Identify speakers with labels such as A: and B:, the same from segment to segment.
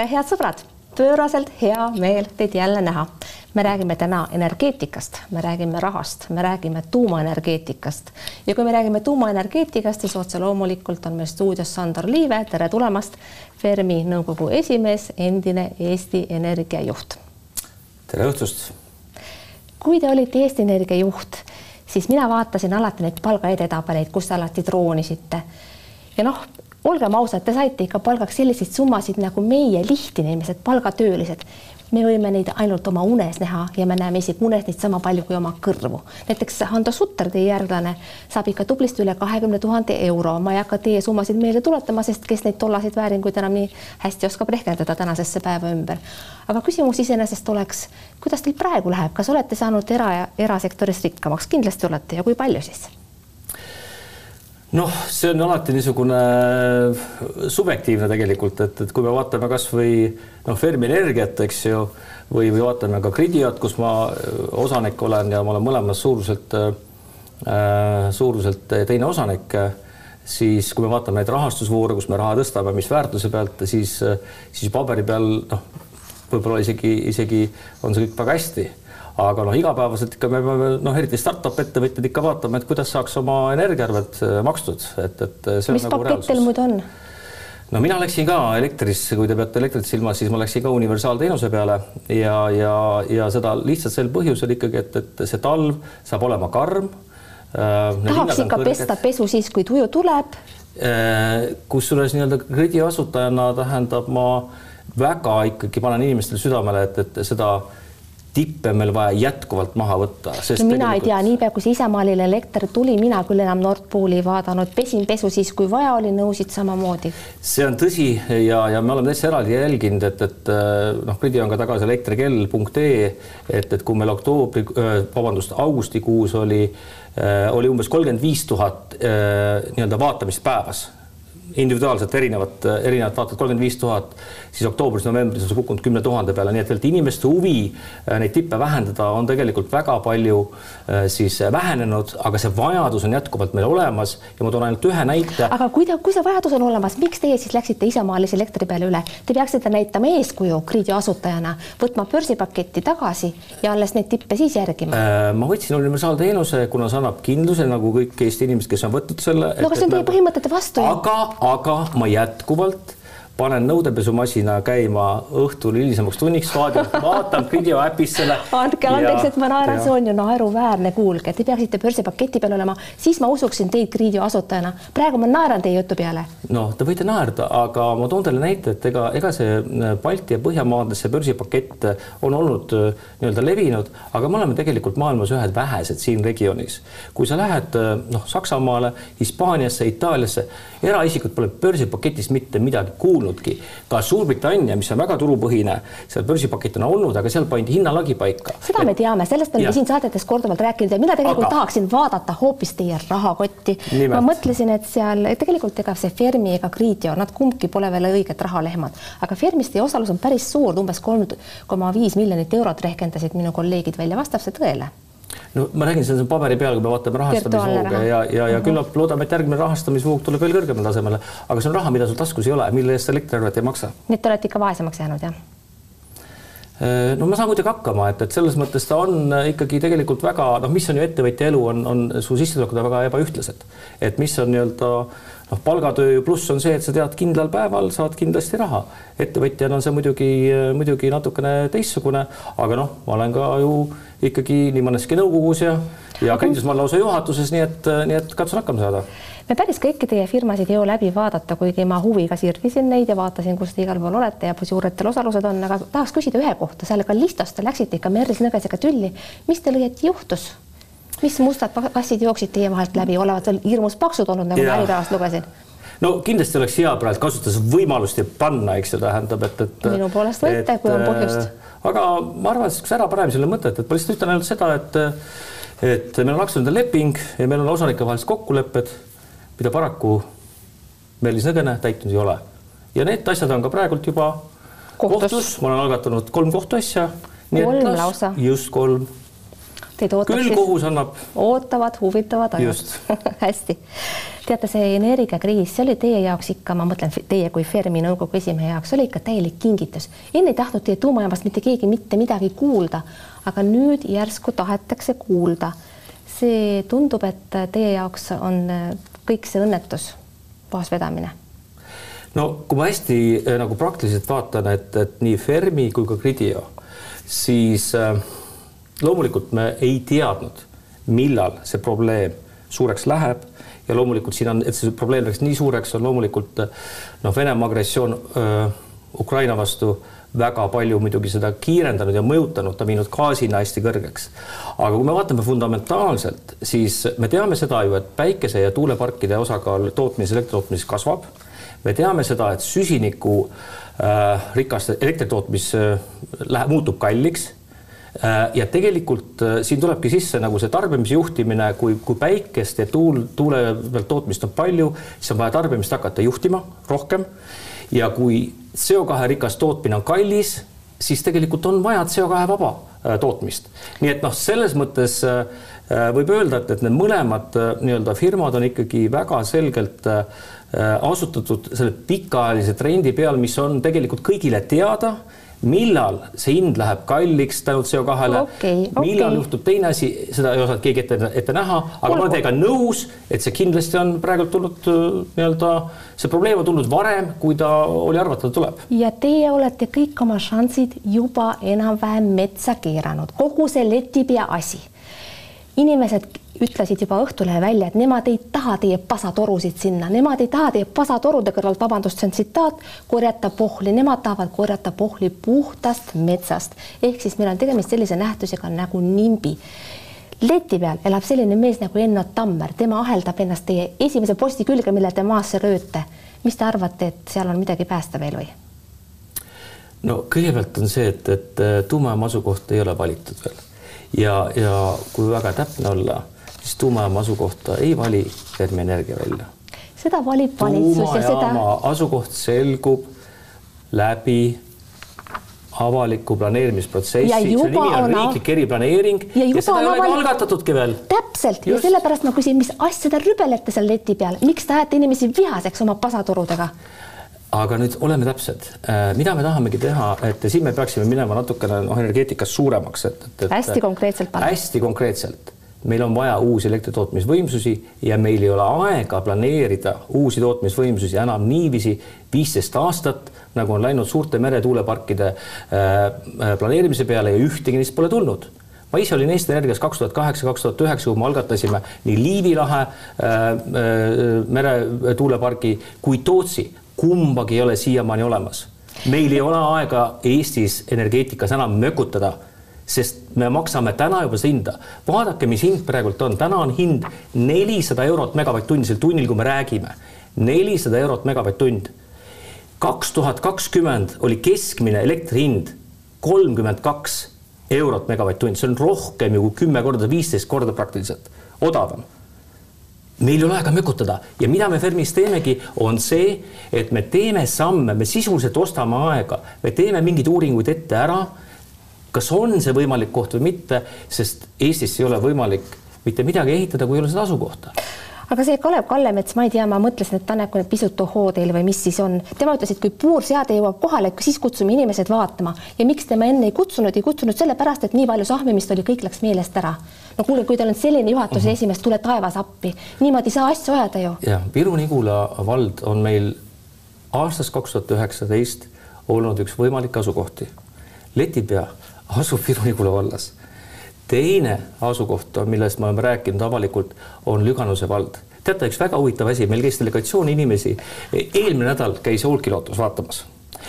A: tere, head sõbrad, pööraselt hea meel teid jälle näha. me räägime täna energeetikast, me räägime rahast, me räägime tuumaenergeetikast ja kui me räägime tuumaenergeetikast, siis otse loomulikult on meil stuudios Sandor Liive, tere tulemast. Fermi nõukogu esimees, endine Eesti Energia juht.
B: tere õhtust.
A: kui te olite Eesti Energia juht, siis mina vaatasin alati neid palgaedetabeleid, kus te alati troonisite ja noh, olgem ausad, te saite ikka palgaks selliseid summasid nagu meie lihtinimesed, palgatöölised. me võime neid ainult oma unes näha ja me näeme isegi unes neid sama palju kui oma kõrvu. näiteks Hando Sutter, teie järglane, saab ikka tublisti üle kahekümne tuhande euro. ma ei hakka teie summasid meelde tuletama, sest kes neid tollaseid vääringuid enam nii hästi oskab rehkendada tänasesse päeva ümber. aga küsimus iseenesest oleks, kuidas teil praegu läheb, kas olete saanud era, erasektoris rikkamaks? kindlasti olete ja kui palju siis?
B: Noh, see on alati niisugune subjektiivne tegelikult, et, et kui me vaatame kasvõi noh, Fermi Energiat, eks ju, või, või vaatame ka Gridiot, kus ma osanik olen ja ma olen mõlemas suuruselt äh,, suuruselt teine osanik, siis kui me vaatame neid rahastusvoore, kus me raha tõstame, mis väärtuse pealt, siis, siis paberi peal noh, võib-olla isegi, isegi on see kõik väga hästi aga noh, igapäevaselt ikka me peame noh, eriti startup ettevõtjad ikka vaatama, et kuidas saaks oma energiaarved äh, makstud, et, et
A: see mis on nagu teil muidu on?
B: no mina läksin ka elektrisse, kui te peate elektrit silmas, siis ma läksin ka universaalteenuse peale ja, ja, ja seda lihtsalt sel põhjusel ikkagi, et, et see talv saab olema karm
A: äh,. tahaks ikka pesta pesu siis, kui tuju tuleb
B: äh,. kusjuures nii-öelda kredi asutajana tähendab, ma väga ikkagi panen inimestele südamele, et, et seda tippe on meil vaja jätkuvalt maha võtta.
A: no mina tegelikult... ei tea, niipea kui see isamaalile elekter tuli, mina küll enam Nord Pooli ei vaadanud, pesin pesu siis, kui vaja oli, nõusid samamoodi.
B: see on tõsi ja, ja me oleme täitsa eraldi jälginud, et, et äh, noh, Briti on ka tagasi elektrikell.ee, et, et kui meil oktoobri, äh, vabandust, augustikuus oli, äh, oli umbes kolmkümmend viis tuhat nii-öelda vaatamist päevas individuaalselt erinevat, erinevat vaatad kolmkümmend viis tuhat, siis oktoobris-novembris on see kukkunud kümne tuhande peale, nii et tegelikult inimeste huvi äh, neid tippe vähendada on tegelikult väga palju äh, siis vähenenud, aga see vajadus on jätkuvalt meil olemas ja ma toon ainult ühe näite.
A: aga kui ta, kui see vajadus on olemas, miks teie siis läksite isamaalise elektri peale üle? Te peaksite näitama eeskuju Griidi asutajana, võtma börsipaketti tagasi ja alles neid tippe siis järgima.
B: Äh, ma võtsin universaalteenuse, kuna see annab kindluse nagu kõik Eesti inimesed, kes on võtnud selle.
A: no aga see on teie põhimõtete vastu
B: aga aga ma jätkuvalt panen nõudepesumasina käima õhtul hilisemaks tunniks, vaatan, vaatan video äpis selle.
A: andke andeks, et ma naeran, see on ju naeruväärne, kuulge, te peaksite börsipaketi peal olema, siis ma usuksin teid Griidio asutajana. praegu ma naeran teie jutu peale.
B: noh, te võite naerda, aga ma toon teile näite, et ega, ega see äh, Balti ja Põhjamaades see börsipakett äh, on olnud äh, nii-öelda levinud, aga me oleme tegelikult maailmas ühed vähesed siin regioonis. kui sa lähed noh, Saksamaale, Hispaaniasse, Itaaliasse, eraisikud pole börsipaketist mitte midagi kuulnud olnudki. ka Suurbritannia, mis on väga turupõhine, seal börsipakett on olnud, aga seal pandi hinnalagi paika.
A: seda me teame, sellest oleme siin saadetes korduvalt rääkinud ja mina tegelikult aga... tahaksin vaadata hoopis teie rahakotti. ma mõtlesin, et seal tegelikult ega see Fermi ega Gridio, nad kumbki pole veel õiged rahalehmad, aga Fermis teie osalus on päris suur, umbes kolm koma viis miljonit eurot rehkendasid minu kolleegid välja, vastab see tõele?
B: No ma räägin, see on paberi peal, kui me vaatame rahastamisvooge ja, ja, ja küllap mm -hmm. loodame, et järgmine rahastamisvoog tuleb veel kõrgemale tasemele, aga see on raha, mida sul taskus ei ole, mille eest sa elektriarvet ei maksa.
A: nii et te olete ikka vaesemaks jäänud, jah?
B: Äh, no ma saan kuidagi hakkama, et, et selles mõttes ta on ikkagi tegelikult väga noh, mis on ju ettevõtja elu, on, on su sissetulekud on väga ebaühtlased, et mis on nii-öelda noh, palgatöö pluss on see, et sa tead, kindlal päeval saad kindlasti raha. ettevõtjana on see muidugi, muidugi natukene teistsugune, aga noh, ma olen ka ju ikkagi nii mõneski nõukogus ja, ja kõndis ma lausa juhatuses, nii et, nii et katsun hakkama saada.
A: me päris kõiki teie firmasid ei jõua läbi vaadata, kuigi ma huviga sirvisin neid ja vaatasin, kus te igal pool olete ja kui suured teil osalused on, aga tahaks küsida ühe kohta, selle Kallistos te läksite ikka Merlis Nõgesega tülli. mis teil õieti juhtus? Mis mustad kassid jooksid teie vahelt läbi, olevat veel hirmus paksud olnud, nagu ma äripäevast lugesin
B: no kindlasti oleks hea praegu kasutada võimalust ja panna, eks ju, tähendab, et, et.
A: minu poolest võite, kui on põhjust.
B: Äh, aga ma arvan, et ära paneme selle mõtet, et ma lihtsalt ütlen ainult seda, et, et meil on aktsionäride leping ja meil on osanike vahelised kokkulepped, mida paraku Meelis Nõgene täitnud ei ole. ja need asjad on ka praegult juba kohtus, kohtus., ma olen algatanud kolm kohtuasja.
A: kolm lausa?
B: just kolm
A: Teid ootab
B: küll
A: siis
B: kohus annab.
A: ootavad, huvitavad ajad hästi. teate, see energiakriis, see oli teie jaoks ikka, ma mõtlen teie kui Fermi nõukogu esimehe jaoks oli ikka täielik kingitus. enne ei tahtnud teie tuumajaamast mitte keegi mitte midagi kuulda, aga nüüd järsku tahetakse kuulda. see tundub, et teie jaoks on kõik see õnnetus, puhasvedamine
B: no kui ma hästi äh, nagu praktiliselt vaatan, et, et nii Fermi kui ka Gridio, siis äh, loomulikult me ei teadnud, millal see probleem suureks läheb ja loomulikult siin on, et see probleem läks nii suureks, on loomulikult noh, Venemaa agressioon öö, Ukraina vastu väga palju muidugi seda kiirendanud ja mõjutanud, ta viinud gaasina hästi kõrgeks. aga kui me vaatame fundamentaalselt, siis me teame seda ju, et päikese ja tuuleparkide osakaal tootmises, elektritootmises kasvab me teame seda, et süsiniku äh, rikast elektritootmis äh, läheb, muutub kalliks ja tegelikult äh, siin tulebki sisse nagu see tarbimise juhtimine, kui, kui päikest ja tuul, tuule pealt tootmist on palju, siis on vaja tarbimist hakata juhtima rohkem. ja kui CO2 rikas tootmine on kallis, siis tegelikult on vaja CO2 vaba äh, tootmist. nii et noh, selles mõttes äh, võib öelda, et, et need mõlemad nii-öelda firmad on ikkagi väga selgelt äh, Äh, asutatud selle pikaajalise trendi peal, mis on tegelikult kõigile teada millal see hind läheb kalliks tänu CO2-le?
A: Okay,,
B: millal
A: okay.
B: juhtub teine asi, seda ei osanud keegi ette, ette näha, aga ma olen teiega nõus, et see kindlasti on praegu tulnud äh, nii-öelda, see probleem on tulnud varem, kui ta oli arvata tuleb.
A: ja teie olete kõik oma šansid juba enam-vähem metsa keeranud, kogu see letipea asi. Inimesed ütlesid juba Õhtulehe välja, et nemad ei taha teie pasatorusid sinna, nemad ei taha teie pasatorude kõrvalt, vabandust, see on tsitaat, korjata pohli, nemad tahavad korjata pohli puhtast metsast. ehk siis meil on tegemist sellise nähtusega nagu nimbi. leti peal elab selline mees nagu Enno Tammer, tema aheldab ennast teie esimese posti külge, mille te maasse rööte. mis te arvate, et seal on midagi päästa veel või?
B: no kõigepealt on see, et, et tuumajaama asukoht ei ole valitud veel ja, ja kui väga täpne olla, siis tuumajaama asukohta ei vali Fermi Energia välja.
A: seda valib valitsus ja seda.
B: asukoht selgub läbi avaliku planeerimisprotsessi, see nimi on, riiklik eriplaneering ja, ja seda ei ole avalik... algatatudki veel.
A: täpselt Just. ja sellepärast ma küsin, mis asja te rübelete seal leti peal, miks te ajate inimesi vihaseks oma pasaturudega?
B: aga nüüd oleme täpsed, äh, mida me tahamegi teha, et siin me peaksime minema natukene noh, energeetikas suuremaks, et, et,
A: et hästi konkreetselt.
B: hästi konkreetselt, meil on vaja uusi elektritootmisvõimsusi ja meil ei ole aega planeerida uusi tootmisvõimsusi enam niiviisi viisteist aastat, nagu on läinud suurte meretuuleparkide äh, äh, planeerimise peale ja ühtegi neist pole tulnud. Ma ise olin Eesti Energias kaks tuhat kaheksa, kaks tuhat üheksa, kui me algatasime nii Liivi lahe äh, äh, meretuulepargi kui Tootsi. Kumbagi ei ole siiamaani olemas. meil ei ole aega Eestis energeetikas enam mökutada, sest me maksame täna juba seda hinda. vaadake, mis hind praegult on, täna on hind nelisada eurot megavatt-tund sel tunnil, kui me räägime, nelisada eurot megavatt-tund. kaks tuhat kakskümmend oli keskmine elektri hind kolmkümmend kaks eurot megavatt-tund, see on rohkem ju kui kümme korda, viisteist korda praktiliselt odavam. Meil ei ole aega mökutada. Ja mida me Fermis teemegi, on see, et me teeme samme, me sisuliselt ostame aega, me teeme mingeid uuringuid ette ära. Kas on see võimalik koht või mitte, sest Eestis ei ole võimalik mitte midagi ehitada, kui ei ole seda asukohta
A: aga see Kalev Kallemets, ma ei tea, ma mõtlesin, et need pisut ohoo teil või mis siis on, tema ütles, et kui puurseade jõuab kohale, siis kutsume inimesed vaatama ja miks tema enne ei kutsunud, ei kutsunud sellepärast, et nii palju sahmimist oli, kõik läks meelest ära. no kuule, kui teil on selline juhatuse uh -huh. esimees, tule taevas appi, niimoodi ei saa asju ajada ju.
B: ja Viru-Nigula vald on meil aastast kaks tuhat üheksateist olnud üks võimalikke asukohti. Letipea asub Viru-Nigula vallas teine asukoht, millest me oleme rääkinud avalikult, on Lüganuse vald. teate, üks väga huvitav asi, meil käis delegatsioon inimesi, eelmine nädal käis Olkiluotos vaatamas.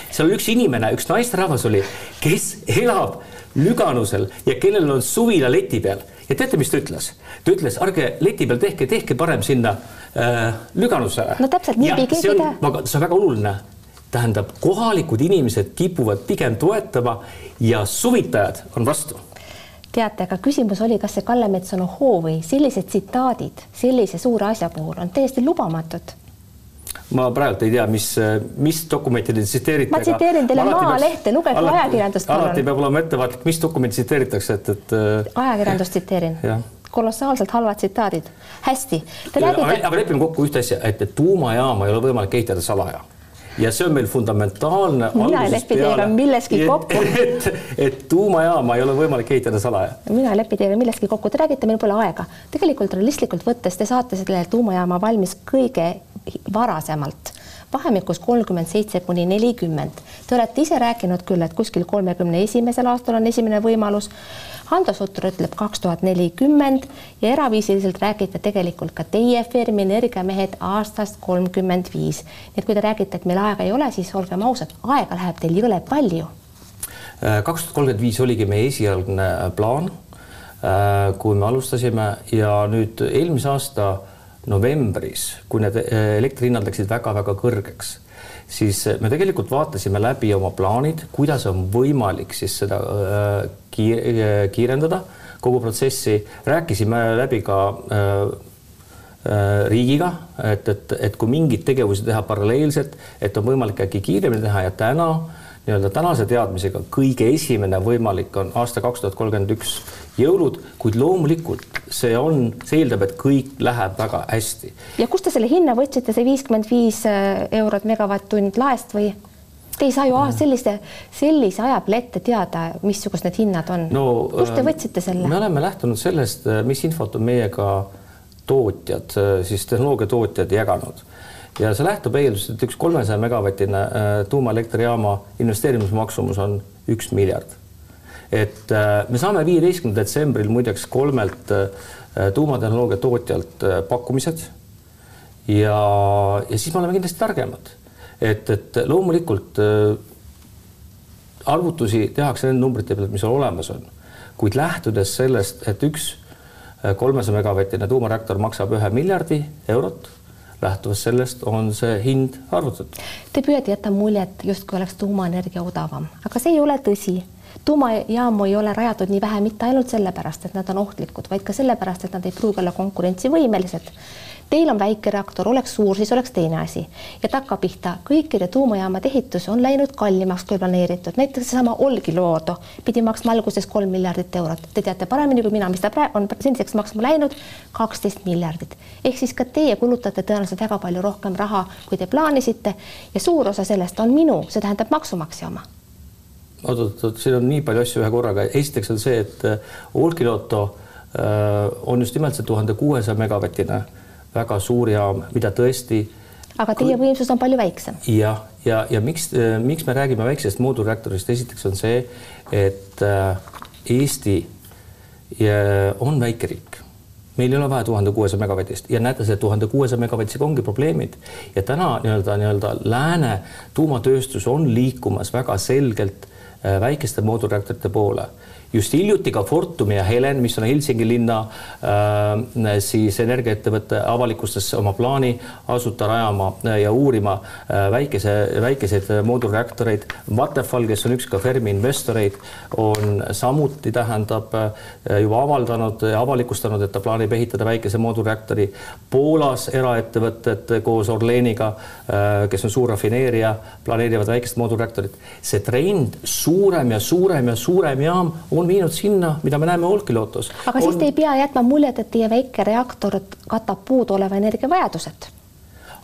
B: seal oli üks inimene, üks naisterahvas oli, kes elab Lüganusel ja kellel on suvila leti peal ja teate, mis ta ütles? ta ütles, ärge leti peal tehke, tehke parem sinna äh, Lüganusele.
A: no täpselt nii ei keegi
B: teha. see on väga oluline tähendab, kohalikud inimesed kipuvad pigem toetama ja suvitajad on vastu
A: teate, aga küsimus oli, kas see Kalle Mets on ohoo või sellised tsitaadid sellise suure asja puhul on täiesti lubamatud
B: ma praegu ei tea, mis, mis dokumenti te tsiteerite.
A: ma tsiteerin teile Maalehte, lugege ajakirjandust.
B: alati peab olema ettevaatlik, mis dokumenti tsiteeritakse, et, et.
A: ajakirjandust tsiteerin. kolossaalselt halvad tsitaadid. hästi.
B: Räägite... aga lepime kokku ühte asja, et tuumajaama ei ole võimalik ehitada salaja ja see on meil fundamentaalne.
A: mina ei lepi teiega milleski kokku.
B: et, et tuumajaama ei ole võimalik ehitada salaja.
A: mina ei lepi teiega milleski kokku, te räägite, meil pole aega. tegelikult realistlikult võttes te saate selle tuumajaama valmis kõige varasemalt vahemikus kolmkümmend seitse kuni nelikümmend. Te olete ise rääkinud küll, et kuskil kolmekümne esimesel aastal on esimene võimalus. Hando Sutter ütleb kaks tuhat nelikümmend ja eraviisiliselt räägite tegelikult ka teie Fermi energiamehed aastast kolmkümmend viis. nii et kui te räägite, et meil aega ei ole, siis olgem ausad, aega läheb teil jõle palju.
B: Äh, kaks tuhat kolmkümmend viis oligi meie esialgne plaan, äh, kui me alustasime ja nüüd eelmise aasta novembris, kui need eh, elektrihinnad läksid väga-väga kõrgeks, siis me tegelikult vaatasime läbi oma plaanid, kuidas on võimalik siis seda eh, kiir eh, kiirendada, kogu protsessi, rääkisime läbi ka riigiga, et, et, et kui mingeid tegevusi teha paralleelselt, et on võimalik äkki kiiremini teha ja täna nii-öelda tänase teadmisega kõige esimene võimalik on aasta kaks tuhat kolmkümmend üks jõulud, kuid loomulikult see on, see eeldab, et kõik läheb väga hästi.
A: ja kust te selle hinna võtsite, see viiskümmend viis äh, eurot megavatt-tund laest või? Te ei saa ju mm. sellise, sellise aja peale ette teada, missugused need hinnad on no,. kust te äh, võtsite selle?
B: me oleme lähtunud sellest, mis infot on meiega tootjad, siis tehnoloogiatootjad jaganud ja see lähtub eeldusest, et üks kolmesaja megavatine tuumaelektrijaama investeerimismaksumus on üks miljard et äh, me saame viieteistkümnendal detsembril muideks kolmelt äh, tuumatehnoloogia tootjalt äh, pakkumised. ja, ja siis me oleme kindlasti targemad, et, et loomulikult arvutusi tehakse nende numbrite pealt, mis olemas on, kuid lähtudes sellest, et üks kolmesaja megavatine tuumareaktor maksab ühe miljardi eurot lähtuvalt sellest on see hind arvutatud.
A: Te püüate jätta muljet, justkui oleks tuumaenergia odavam, aga see ei ole tõsi tuumajaamu ei ole rajatud nii vähe mitte ainult sellepärast, et nad on ohtlikud, vaid ka sellepärast, et nad ei pruugi olla konkurentsivõimelised. Teil on väike reaktor, oleks suur, siis oleks teine asi. ja takkapihta kõikide tuumajaamade ehitus on läinud kallimaks kui planeeritud, näiteks seesama Olkiluoto pidi maksma alguses kolm miljardit eurot. Te teate paremini kui mina, mis ta praegu on seniseks maksma läinud, kaksteist miljardit. ehk siis ka teie kulutate tõenäoliselt väga palju rohkem raha, kui te plaanisite ja suur osa sellest on minu, see tähendab maksumaksja oma
B: oot-oot-oot, siin on nii palju asju ühe korraga. esiteks on see, et äh, Olkiluoto äh, on just nimelt see tuhande kuuesaja megavatine väga suur jaam, mida tõesti.
A: aga teie võimsus on palju väiksem.
B: jah, ja, ja, ja miks, äh, miks me räägime väiksest moodulreaktorist, esiteks on see, et Eesti on väikeriik meil ei ole vaja tuhande kuuesaja megavatist ja näete, see tuhande kuuesaja megavatisega ongi probleemid ja täna nii-öelda nii-öelda lääne tuumatööstus on liikumas väga selgelt väikeste moodulreaktorite poole. Just hiljuti ka Fortum ja Helen, mis on Helsingi linna äh, siis energiaettevõte, avalikustas oma plaani asuda rajama äh, ja uurima väikese, väikeseid moodulreaktoreid. Vattenfall, kes on üks ka Fermi investoreid, on samuti tähendab juba avaldanud ja avalikustanud, et ta plaanib ehitada väikese moodulreaktori. Poolas eraettevõtted koos Orleniga, kes on suur rafineerija, planeerivad väikest moodulreaktorit. see trend suurem ja suurem ja suurem jaam on viinud sinna, mida me näeme Olkiluotos.
A: aga on... siis te ei pea jätma muljet, et teie väike reaktor katab puuduoleva energiavajadused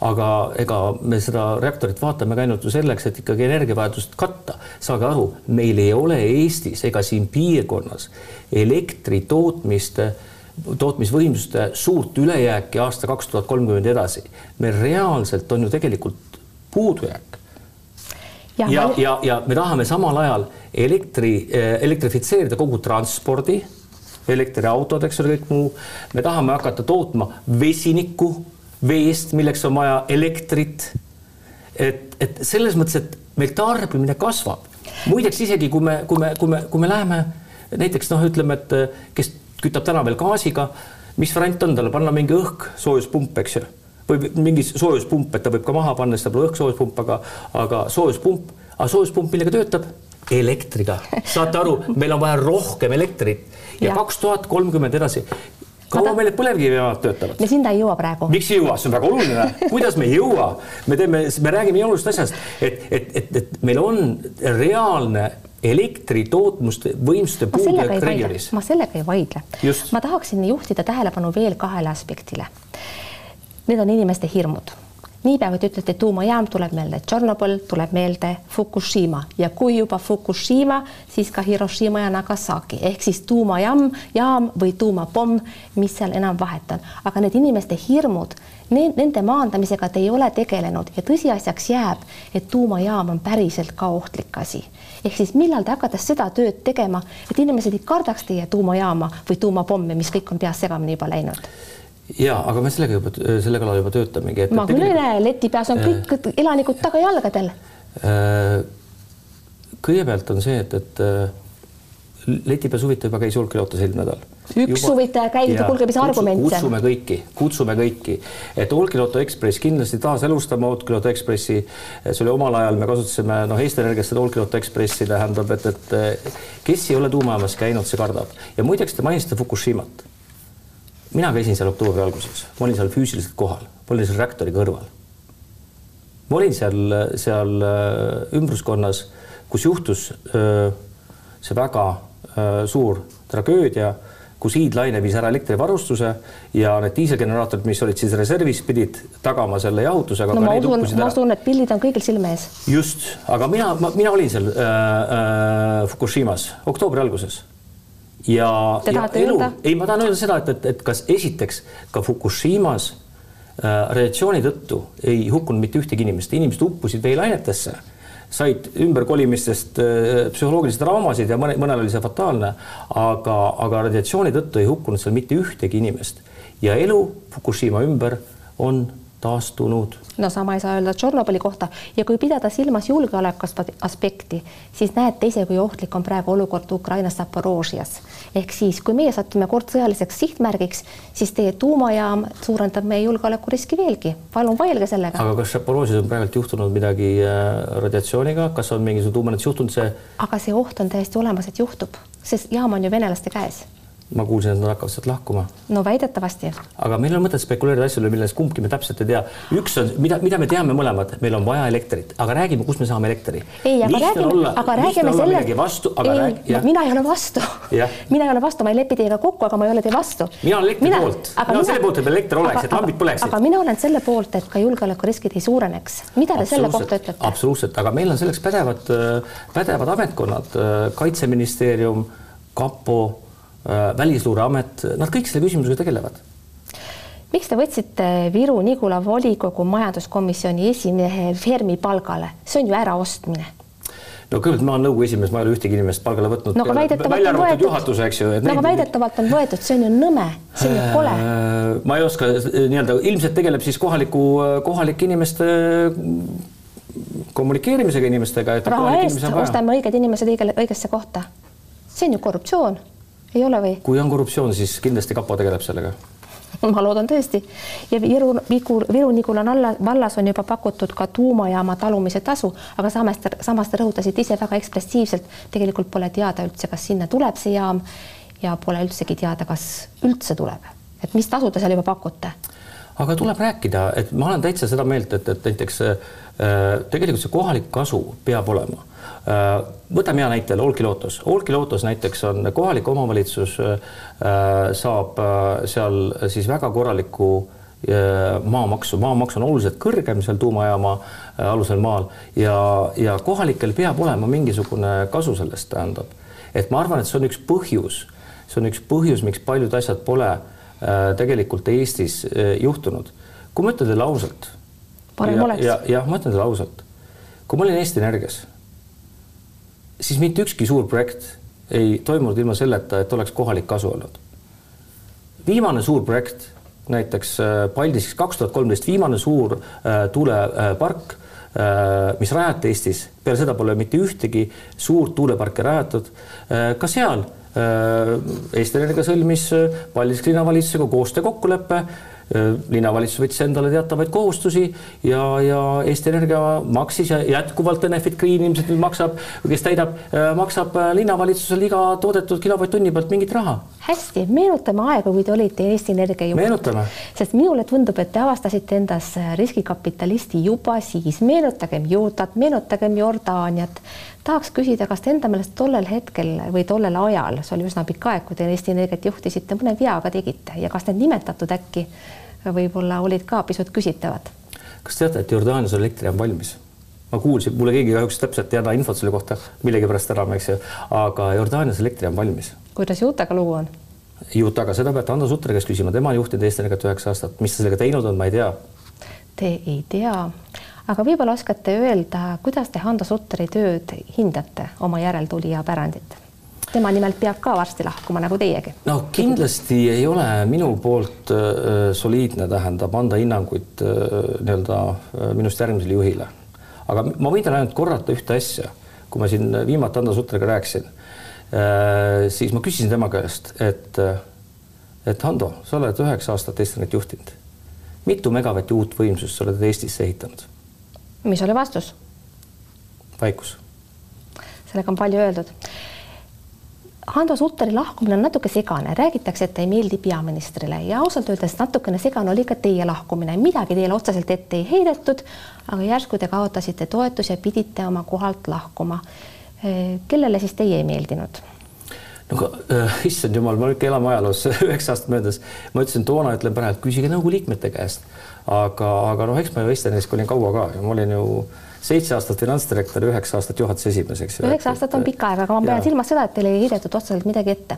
B: aga ega me seda reaktorit vaatame ka ainult ju selleks, et ikkagi energiavajadust katta. saage aru, meil ei ole Eestis ega siin piirkonnas elektri tootmist tootmisvõimsuste suurt ülejääki aasta kaks tuhat kolmkümmend edasi. meil reaalselt on ju tegelikult puudujääk ja, ja, ja, ja me tahame samal ajal elektri, eh, elektrifitseerida kogu transpordi, elektriautod, eks ole, kõik muu. me tahame hakata tootma vesinikku veest, milleks on vaja elektrit. et, et selles mõttes, et meil tarbimine kasvab. muideks isegi kui me, kui me, kui me, kui me läheme näiteks noh, ütleme, et kes kütab täna veel gaasiga, mis variant on talle panna mingi õhk, soojuspump, eks ju või mingi soojuspump, et ta võib ka maha panna, siis ta pole õhksoojuspump, aga, aga soojuspump, aga soojuspump millega töötab? elektriga, saate aru, meil on vaja rohkem elektrit ja kaks tuhat kolmkümmend edasi kaua meil need põlevkivijaamad töötavad?
A: me sinna ei jõua praegu.
B: miks ei jõua, see on väga oluline. kuidas me ei jõua? me teeme, me räägime olulisest asjast, et, et, et, et meil on reaalne elektri tootmuste võimsuste puudujääk regioonis.
A: ma sellega ei vaidle. ma tahaksin juhtida tähelepanu veel kahele aspektile. Need on inimeste hirmud. Niipea kui te ütlete tuumajaam, tuleb meelde Tšornobõl, tuleb meelde Fukushima. Ja kui juba Fukushima, siis ka Hiroshima ja Nagasaki. Ehk siis tuumajaam, jaam või tuumapomm, mis seal enam vahet on, aga need inimeste hirmud, nende maandamisega te ei ole tegelenud. Ja tõsiasjaks jääb, et tuumajaam on päriselt ka ohtlik asi. Ehk siis millal te hakkate seda tööd tegema, et inimesed ei kardaks teie tuumajaama või tuumapomme, mis kõik on peas segamini juba läinud
B: ja aga me sellega juba selle kallal juba töötamegi.
A: ma küll ei näe, leti peas on kõik äh, elanikud tagajalgadel äh,.
B: kõigepealt on see, et, et äh, leti peal suvitaja juba käis Olkiluotos eelmine nädal.
A: üks juba... suvitaja käib, kuulge, mis argument see on?
B: kutsume kõiki, kutsume kõiki, et Olkiluoto Ekspress kindlasti taaselustama Olkiluoto Ekspressi. see oli omal ajal, me kasutasime noh, Eesti Energiast seda Olkiluoto Ekspressi tähendab, et, et kes ei ole tuumajaamas käinud, see kardab ja muideks te mainisite Fukushimat mina käisin seal oktoobri alguses, ma olin seal füüsiliselt kohal, ma olin seal reaktori kõrval. ma olin seal, seal äh, ümbruskonnas, kus juhtus öö, äh, see väga öö, äh, suur tragöödia, kus hiidlaine viis ära elektrivarustuse ja need diiselgeneraatorid, mis olid siis reservis, pidid tagama selle jahutusega.
A: no ma usun, ma usun, et pildid on kõigil silme ees.
B: just, aga mina, mina olin seal äh, äh, Fukushimas oktoobri alguses ja, ja elu, ei, ma tahan öelda seda, et, et, et kas esiteks ka Fukushimas äh, radiatsiooni tõttu ei hukkunud mitte ühtegi inimest, inimesed uppusid veelainetesse, said ümberkolimistest äh, psühholoogilisi draamasid ja mõne, mõnel oli see fataalne, aga, aga radiatsiooni tõttu ei hukkunud seal mitte ühtegi inimest. Ja elu Fukushima ümber on taastunud.
A: no sama ei saa öelda Tšornobõli kohta ja kui pidada silmas julgeoleku aspekti, siis näete ise, kui ohtlik on praegu olukord Ukrainas Zaporožias. ehk siis, kui meie satume kord sõjaliseks sihtmärgiks, siis teie tuumajaam suurendab meie julgeolekuriski veelgi. palun vaielge sellega.
B: aga kas Zaporožias on praegult juhtunud midagi äh, radiatsiooniga, kas on mingisugune tuumaõnnetus juhtunud see?
A: aga see oht on täiesti olemas, et juhtub, sest jaam on ju venelaste käes
B: ma kuulsin, et nad hakkavad sealt lahkuma.
A: no väidetavasti.
B: aga meil on mõtet spekuleerida asjadele, milles kumbki me täpselt ei tea. üks on, mida, mida me teame mõlemad, meil on vaja elektrit, aga räägime, kust me saame elektri.
A: ei, aga lihtne räägime, aga räägime sellest.
B: vastu, aga
A: ei, rääg, no, mina ei ole vastu. mina ei ole vastu, ma ei lepi teiega kokku, aga ma ei ole teie vastu.
B: mina olen elektri mina, poolt, mina olen selle poolt, et elekter oleks, et lambid põleksid.
A: aga mina olen selle poolt, et ka julgeolekuriskid ei suureneks. mida te selle kohta ütlete?
B: absoluutselt, aga meil on selleks pädevad, pädevad ametkonnad, kaitseministeerium, kapo Äh, välisluureamet, nad kõik selle küsimusega tegelevad.
A: miks te võtsite Viru-Nigula volikogu majanduskomisjoni esimehe Fermi palgale, see on ju äraostmine
B: no kõigepealt ma olen nõukogu esimees, ma ei ole ühtegi inimest palgale võtnud.
A: no aga väidetavalt on võetud. no aga väidetavalt on võetud, see on ju nõme, see on ju kole.
B: Äh, ma ei oska nii-öelda, ilmselt tegeleb siis kohaliku, kohalike inimeste kommunikeerimisega inimestega.
A: raha eest ostame õiged inimesed õigele, õigesse kohta. see on ju korruptsioon ei ole või?
B: kui on korruptsioon, siis kindlasti kapo tegeleb sellega
A: ma loodan tõesti ja Viru, Viru, Viru-Nigula vallas on juba pakutud ka tuumajaama talumise tasu, aga samas, samas te rõhutasite ise väga ekspressiivselt, tegelikult pole teada üldse, kas sinna tuleb see jaam ja pole üldsegi teada, kas üldse tuleb, et mis tasu te seal juba pakute?
B: aga tuleb rääkida, et ma olen täitsa seda meelt, et, et näiteks äh, tegelikult see kohalik kasu peab olema Äh, võtame hea näite, Olkiluotos. Olkiluotos näiteks on kohalik omavalitsus äh, saab äh, seal siis väga korralikku maamaksu, maamaks on oluliselt kõrgem seal tuumajaama alusel maal ja, ja kohalikel peab olema mingisugune kasu sellest, tähendab. et ma arvan, et see on üks põhjus, see on üks põhjus, miks paljud asjad pole tegelikult Eestis juhtunud. kui ma ütlen teile ausalt.
A: parem oleks.
B: jah, ma ütlen teile ausalt. kui ma olin Eesti Energias siis mitte ükski suur projekt ei toimunud ilma selleta, et oleks kohalik kasu olnud. viimane suur projekt, näiteks äh, Paldiskis kaks tuhat kolmteist, viimane suur äh, tuulepark äh,, mis rajati Eestis, peale seda pole mitte ühtegi suurt tuuleparki rajatud ka seal Eesti Energia sõlmis Paldiski linnavalitsusega koostöökokkuleppe linnavalitsus võttis endale teatavaid kohustusi ja, ja Eesti Energia maksis ja jätkuvalt Enefit Green ilmselt nüüd maksab, kes täidab, äh, maksab äh, linnavalitsusele iga toodetud kilovatt-tunni pealt mingit raha.
A: hästi, meenutame aega, kui te olite Eesti Energia juht.
B: meenutame.
A: sest minule tundub, et te avastasite endas riskikapitalisti juba siis, meenutagem Juutat, meenutagem Jordaaniat tahaks küsida, kas te enda meelest tollel hetkel või tollel ajal, see oli üsna pikk aeg, kui te Eesti Energiat juhtisite, mõne vea ka tegite ja kas need nimetatud äkki võib-olla olid ka pisut küsitavad?
B: kas teate, et Jordaanias on valmis? ma kuulsin, mulle keegi kahjuks täpselt ei anna infot selle kohta millegipärast enam, eks ju, aga Jordaanias on valmis.
A: kuidas Jutega lugu on?
B: Jutaga, seda peate Hando Sutri käest küsima, tema on juhtinud Eesti Energiat üheksa aastat, mis ta sellega teinud on, ma ei tea.
A: Te ei tea, aga võib-olla oskate öelda, kuidas te Hando Sutri tööd hindate, oma järeltulija pärandit? tema nimelt peab ka varsti lahkuma nagu teiegi.
B: no kindlasti ei ole minu poolt äh, soliidne, tähendab anda hinnanguid äh, nii-öelda äh, minust järgmisele juhile. aga ma võin teile ainult korrata ühte asja, kui ma siin viimati Ando Sutriga rääkisin äh,, siis ma küsisin tema käest, et, et Hando, sa oled üheksa aastat Estoniat juhtinud. mitu megavatti uut võimsust sa oled Eestisse ehitanud?
A: Mis oli vastus?
B: vaikus.
A: sellega on palju öeldud Hando Sutteri lahkumine on natuke segane, räägitakse, et ei meeldi peaministrile ja ausalt öeldes natukene segane oli ka teie lahkumine, midagi teile otseselt ette ei heidetud, aga järsku te kaotasite toetuse ja pidite oma kohalt lahkuma. kellele siis teie ei meeldinud?
B: no äh, issand jumal, ma ikka elame ajaloos üheksa aastat möödas, ma ütlesin toona, ütlen praegu, küsige nõukogu liikmete käest, aga, aga noh, eks ma ju Estonias olin kaua ka ja ma olin ju seitse aastat finantsdirektor, üheksa aastat juhatuse esimees, eks
A: ju. üheksa aastat on pikk aeg, aga ma pean silmas seda, et teile ei heidetud otseselt midagi ette.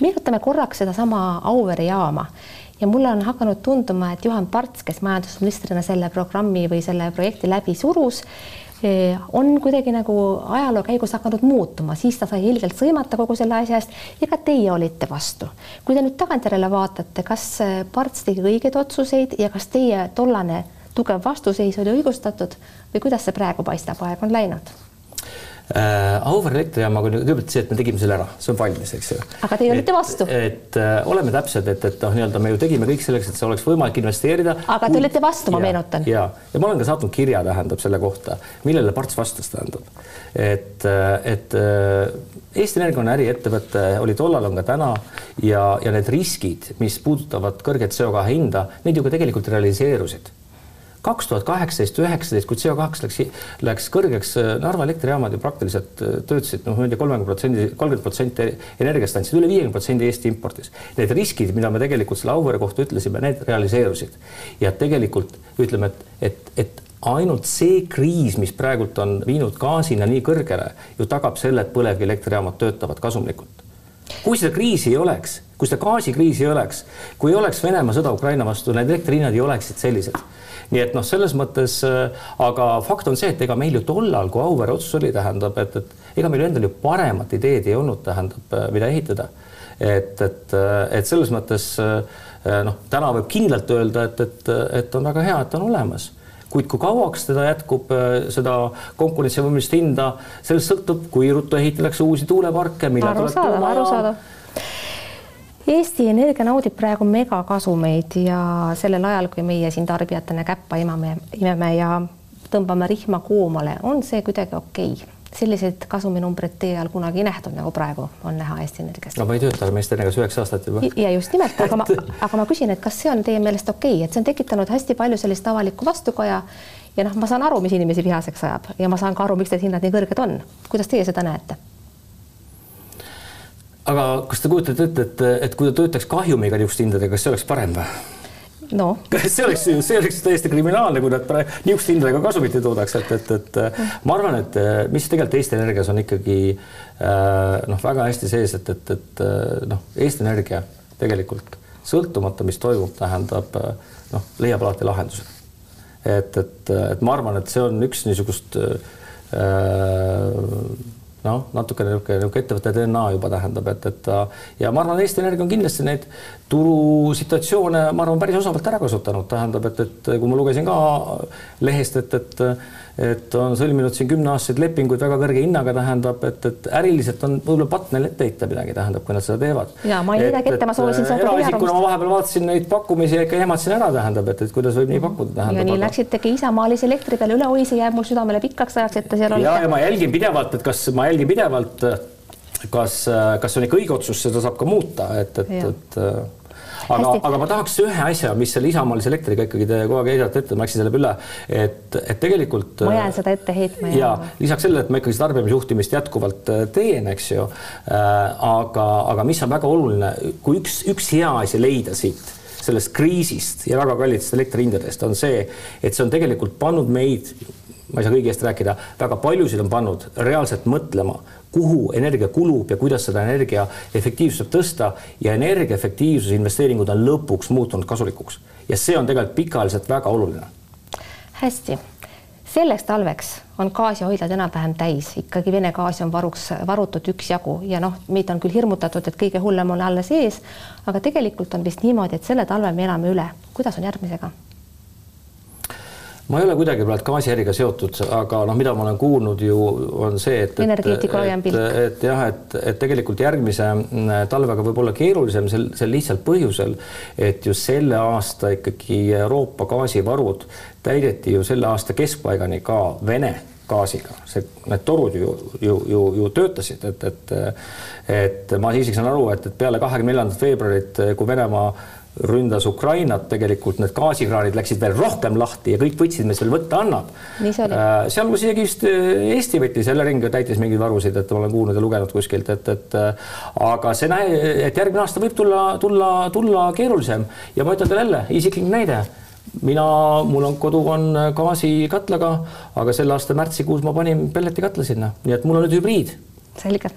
A: meenutame korraks sedasama Auvere jaama ja mulle on hakanud tunduma, et Juhan Parts, kes majandusministrina selle programmi või selle projekti läbi surus, on kuidagi nagu ajaloo käigus hakanud muutuma, siis ta sai ilgelt sõimata kogu selle asja eest ja ka teie olite vastu. kui te nüüd tagantjärele vaatate, kas Parts tegi õigeid otsuseid ja kas teie tollane tugev vastuseis oli õigustatud või kuidas see praegu paistab, aeg on läinud
B: äh,? Auvere elektrijaamaga on kõigepealt see, et me tegime selle ära, see on valmis, eks ju.
A: aga teie olite vastu?
B: et äh, oleme täpsed, et, et noh, nii-öelda me ju tegime kõik selleks, et see oleks võimalik investeerida.
A: aga te olite vastu, ma meenutan.
B: ja, ja ma olen ka saatnud kirja, tähendab selle kohta, millele Parts vastas, tähendab, et, äh, et äh, Eesti Energia on äriettevõte, oli tollal, on ka täna ja, ja need riskid, mis puudutavad kõrget CO2 hinda, need ju ka tegelikult realiseerusid kaks tuhat kaheksateist, üheksateist, kui CO2 läks, läks kõrgeks, äh, Narva elektrijaamad ju praktiliselt äh, töötasid, noh, ma ei tea, kolmekümne protsendi, kolmkümmend protsenti energiast andsid, üle viiekümne protsendi Eesti importis. Need riskid, mida me tegelikult selle Auvere kohta ütlesime, need realiseerusid ja tegelikult ütleme, et, et, et ainult see kriis, mis praegult on viinud gaasina nii kõrgele, ju tagab selle, et põlevkivielektrijaamad töötavad kasumlikult. kui seda kriisi ei oleks, kui seda gaasikriisi ei oleks, kui ei oleks Venemaa sõda Ukraina vastu, need elektrihinnad ei oleksid sellised. Nii et noh, selles mõttes, äh, aga fakt on see, et ega meil ju tollal, kui Auvere otsus oli, tähendab, et, et ega meil endal ju paremat ideed ei olnud, tähendab, äh, mida ehitada. et, et, äh, et selles mõttes noh, täna võib kindlalt öelda, et, et, et on väga hea, et on olemas. Kuid kui kauaks teda jätkub, seda konkurentsivõimelist hinda, sellest sõltub, kui ruttu ehitatakse uusi tuuleparke, millal tuleb tuumajaam
A: Eesti Energia naudib praegu megakasumeid ja sellel ajal, kui meie siin tarbijatena käppa imame, imeme ja tõmbame rihma koomale, on see kuidagi okei okay selliseid kasuminumbreid teie ajal kunagi ei nähtud, nagu praegu on näha Eesti Energias.
B: no ma ei tööta Eesti Energias üheksa aastat juba.
A: ja just nimelt, aga ma, aga ma küsin, et kas see on teie meelest okei okay?, et see on tekitanud hästi palju sellist avalikku vastukaja ja noh, ma saan aru, mis inimesi vihaseks ajab ja ma saan ka aru, miks need hinnad nii kõrged on. kuidas teie seda näete?
B: Aga kas te kujutate ette, et, et kui ta töötaks kahjumiga niisuguste hindadega, kas see oleks parem või?
A: no
B: see oleks, see oleks täiesti kriminaalne, kui nad niisuguste hindadega kasumit ei toodaks, et, et, et ma arvan, et mis tegelikult Eesti Energias on ikkagi noh, väga hästi sees, et, et, et noh, Eesti Energia tegelikult sõltumata, mis toimub, tähendab noh, leiab alati lahenduse. et, et, et ma arvan, et see on üks niisugust äh, noh, natukene niisugune, niisugune ettevõtte DNA juba tähendab, et, et ja ma arvan, Eesti Energia on kindlasti neid turusituatsioone, ma arvan, päris osavalt ära kasutanud, tähendab, et, et kui ma lugesin ka lehest, et, et et on sõlminud siin kümneaastaseid lepinguid väga kõrge hinnaga, tähendab, et, et äriliselt on võib-olla patt neil ette heita midagi, tähendab, kui nad seda teevad.
A: ja ma ei midagi ette, ma soovisin saada
B: teie arvamust. ma vahepeal vaatasin neid pakkumisi ja ikka ehmatasin ära, tähendab, et, et kuidas võib nii pakkuda, tähendab.
A: ja nii aga... läksitegi isamaalise elektri peale üle, oi, see jääb mul südamele pikaks ajaks, et ta seal
B: oli. ja, ja ma jälgin pidevalt, et kas ma jälgin pidevalt kas, kas on ikka õige otsus, seda saab ka muuta, et, et, et aga, aga ma tahaks ühe asja, mis selle isamaalise elektriga ikkagi te kogu aeg heidate ette, ma läksin selle üle, et, et tegelikult.
A: ma jään seda ette heitma.
B: ja lisaks sellele, et ma ikkagi tarbimisjuhtimist jätkuvalt äh, teen, eks ju äh,. aga, aga mis on väga oluline, kui üks, üks hea asi leida siit sellest kriisist ja väga kallitest elektrihindadest on see, et see on tegelikult pannud meid ma ei saa kõigi eest rääkida, väga paljusid on pannud reaalselt mõtlema, kuhu energia kulub ja kuidas seda energia efektiivsust saab tõsta ja energiaefektiivsuse investeeringud on lõpuks muutunud kasulikuks ja see on tegelikult pikaajaliselt väga oluline.
A: hästi, selleks talveks on gaasihoidlad enam-vähem täis, ikkagi Vene gaasi on varuks varutud üksjagu ja noh, meid on küll hirmutatud, et kõige hullem on alles ees, aga tegelikult on vist niimoodi, et selle talve me elame üle. kuidas on järgmisega?
B: Ma ei ole kuidagi praegu gaasiäriga seotud, aga noh, mida ma olen kuulnud ju on see, et
A: energeetika laiem pilk.
B: et, jah, et, et tegelikult järgmise mm, talvega võib olla keerulisem sel, sel lihtsalt põhjusel, et ju selle aasta ikkagi Euroopa gaasivarud täideti ju selle aasta keskpaigani ka Vene gaasiga, see, need torud ju, ju, ju, ju töötasid, et, et et ma isegi saan aru, et, et peale kahekümne neljandat veebruarit, kui Venemaa ründas Ukrainat, tegelikult need gaasikraanid läksid veel rohkem lahti ja kõik võtsid, mis veel võtta annab. Äh, sealhulgas isegi vist äh, Eesti võttis, Elering täitis mingeid varusid, et ma olen kuulnud ja lugenud kuskilt, et, et äh, aga see näe, et järgmine aasta võib tulla, tulla, tulla keerulisem. Ja ma ütlen teile jälle isiklik näide. Mina, mul on kodu on gaasikatlaga, aga selle aasta märtsikuus ma panin pelletikatla sinna, nii et mul on nüüd hübriid.
A: selge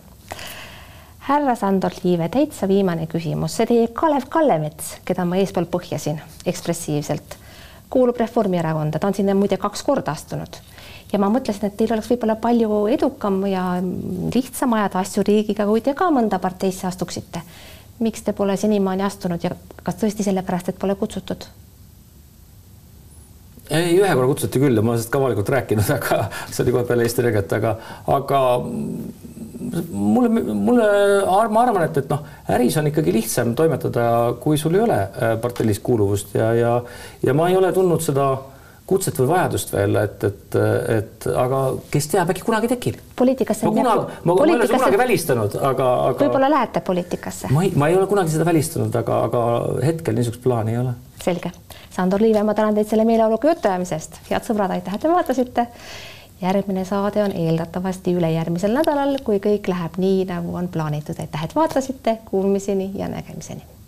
A: härra Sandor Liive, täitsa viimane küsimus, see teie Kalev Kallemets, keda ma eespool põhjasin ekspressiivselt, kuulub Reformierakonda, ta on sinna muide kaks korda astunud. Ja ma mõtlesin, et teil oleks võib-olla palju edukam ja lihtsam ajada asju riigiga, kui te ka mõnda parteisse astuksite. miks te pole senimaani astunud ja kas tõesti sellepärast, et pole kutsutud?
B: ei, ühe korra kutsuti küll. Ja ma olen sellest ka avalikult rääkinud, aga see oli kohe peale Eesti Energiat, aga, aga mulle, mulle, ma arvan, et, et noh, äris on ikkagi lihtsam toimetada, kui sul ei ole äh, parteilist kuuluvust ja, ja, ja ma ei ole tundnud seda kutset või vajadust veel, et, et, et aga kes teab, äkki kunagi tekib.
A: poliitikasse
B: ma kunagi, ma, ma ei ole seda kunagi välistanud, aga, aga.
A: võib-olla lähete poliitikasse?
B: ma ei, ma ei ole kunagi seda välistanud, aga, aga hetkel niisugust plaani ei ole.
A: selge. Sandor Liive, ma tänan teid selle meeleoluga jutuajamise eest. head sõbrad, aitäh, et te vaatasite järgmine saade on eeldatavasti ülejärgmisel nädalal, kui kõik läheb nii, nagu on plaanitud. aitäh, et vaatasite, kuulmiseni ja nägemiseni